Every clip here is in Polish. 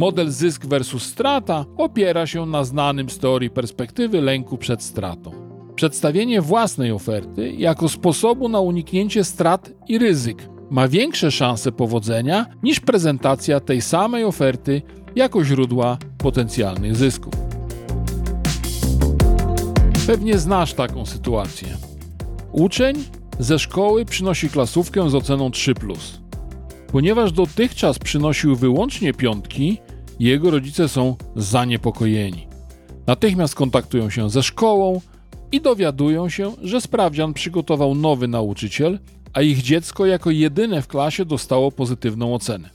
Model zysk versus strata opiera się na znanym z teorii perspektywy lęku przed stratą. Przedstawienie własnej oferty jako sposobu na uniknięcie strat i ryzyk ma większe szanse powodzenia niż prezentacja tej samej oferty jako źródła potencjalnych zysków. Pewnie znasz taką sytuację. Uczeń ze szkoły przynosi klasówkę z oceną 3. Ponieważ dotychczas przynosił wyłącznie piątki, jego rodzice są zaniepokojeni. Natychmiast kontaktują się ze szkołą i dowiadują się, że sprawdzian przygotował nowy nauczyciel, a ich dziecko jako jedyne w klasie dostało pozytywną ocenę.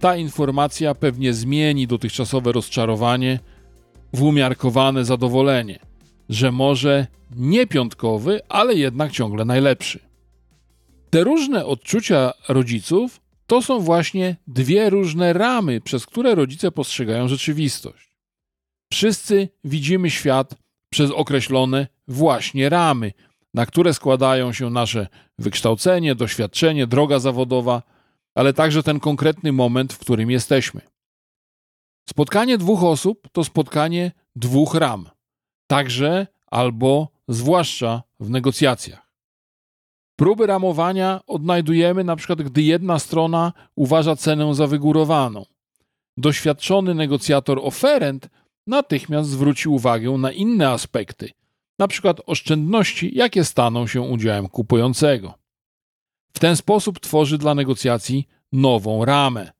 Ta informacja pewnie zmieni dotychczasowe rozczarowanie w umiarkowane zadowolenie, że może nie piątkowy, ale jednak ciągle najlepszy. Te różne odczucia rodziców to są właśnie dwie różne ramy, przez które rodzice postrzegają rzeczywistość. Wszyscy widzimy świat przez określone właśnie ramy, na które składają się nasze wykształcenie, doświadczenie, droga zawodowa, ale także ten konkretny moment, w którym jesteśmy. Spotkanie dwóch osób to spotkanie dwóch ram, także albo zwłaszcza w negocjacjach. Próby ramowania odnajdujemy na przykład, gdy jedna strona uważa cenę za wygórowaną. Doświadczony negocjator oferent natychmiast zwróci uwagę na inne aspekty, na przykład oszczędności, jakie staną się udziałem kupującego. W ten sposób tworzy dla negocjacji nową ramę.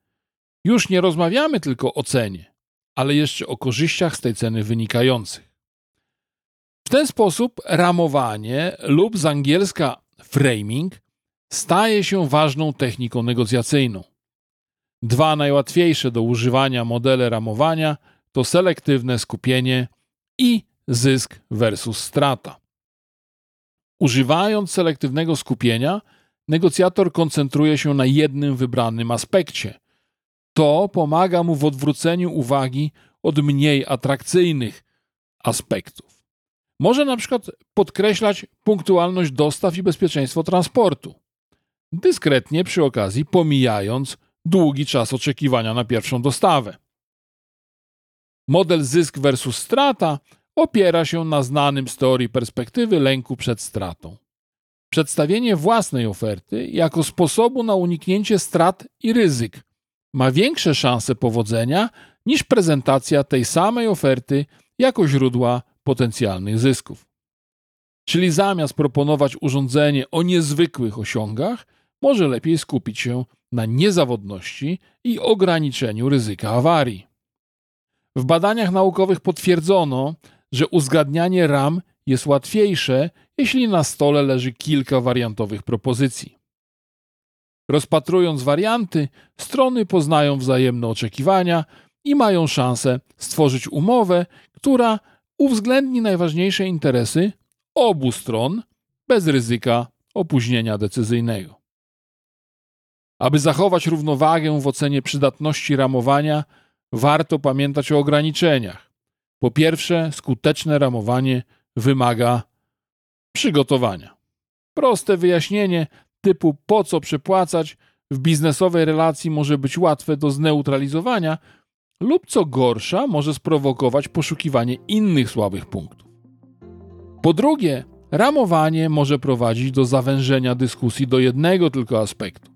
Już nie rozmawiamy tylko o cenie, ale jeszcze o korzyściach z tej ceny wynikających. W ten sposób ramowanie lub z angielska framing staje się ważną techniką negocjacyjną. Dwa najłatwiejsze do używania modele ramowania to selektywne skupienie i zysk versus strata. Używając selektywnego skupienia, negocjator koncentruje się na jednym wybranym aspekcie. To pomaga mu w odwróceniu uwagi od mniej atrakcyjnych aspektów. Może na przykład podkreślać punktualność dostaw i bezpieczeństwo transportu, dyskretnie przy okazji pomijając długi czas oczekiwania na pierwszą dostawę. Model zysk versus strata opiera się na znanym z teorii perspektywy lęku przed stratą. Przedstawienie własnej oferty jako sposobu na uniknięcie strat i ryzyk ma większe szanse powodzenia niż prezentacja tej samej oferty jako źródła potencjalnych zysków. Czyli zamiast proponować urządzenie o niezwykłych osiągach, może lepiej skupić się na niezawodności i ograniczeniu ryzyka awarii. W badaniach naukowych potwierdzono, że uzgadnianie ram jest łatwiejsze, jeśli na stole leży kilka wariantowych propozycji. Rozpatrując warianty, strony poznają wzajemne oczekiwania i mają szansę stworzyć umowę, która uwzględni najważniejsze interesy obu stron bez ryzyka opóźnienia decyzyjnego. Aby zachować równowagę w ocenie przydatności ramowania, warto pamiętać o ograniczeniach. Po pierwsze, skuteczne ramowanie wymaga przygotowania. Proste wyjaśnienie typu po co przepłacać w biznesowej relacji może być łatwe do zneutralizowania, lub co gorsza, może sprowokować poszukiwanie innych słabych punktów. Po drugie, ramowanie może prowadzić do zawężenia dyskusji do jednego tylko aspektu,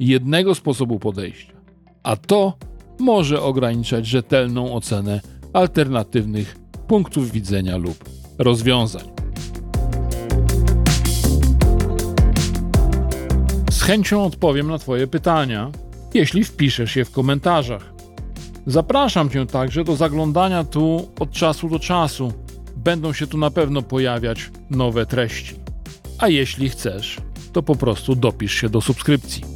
jednego sposobu podejścia, a to może ograniczać rzetelną ocenę alternatywnych punktów widzenia lub rozwiązań. Z chęcią odpowiem na Twoje pytania, jeśli wpiszesz je w komentarzach. Zapraszam Cię także do zaglądania tu od czasu do czasu. Będą się tu na pewno pojawiać nowe treści. A jeśli chcesz, to po prostu dopisz się do subskrypcji.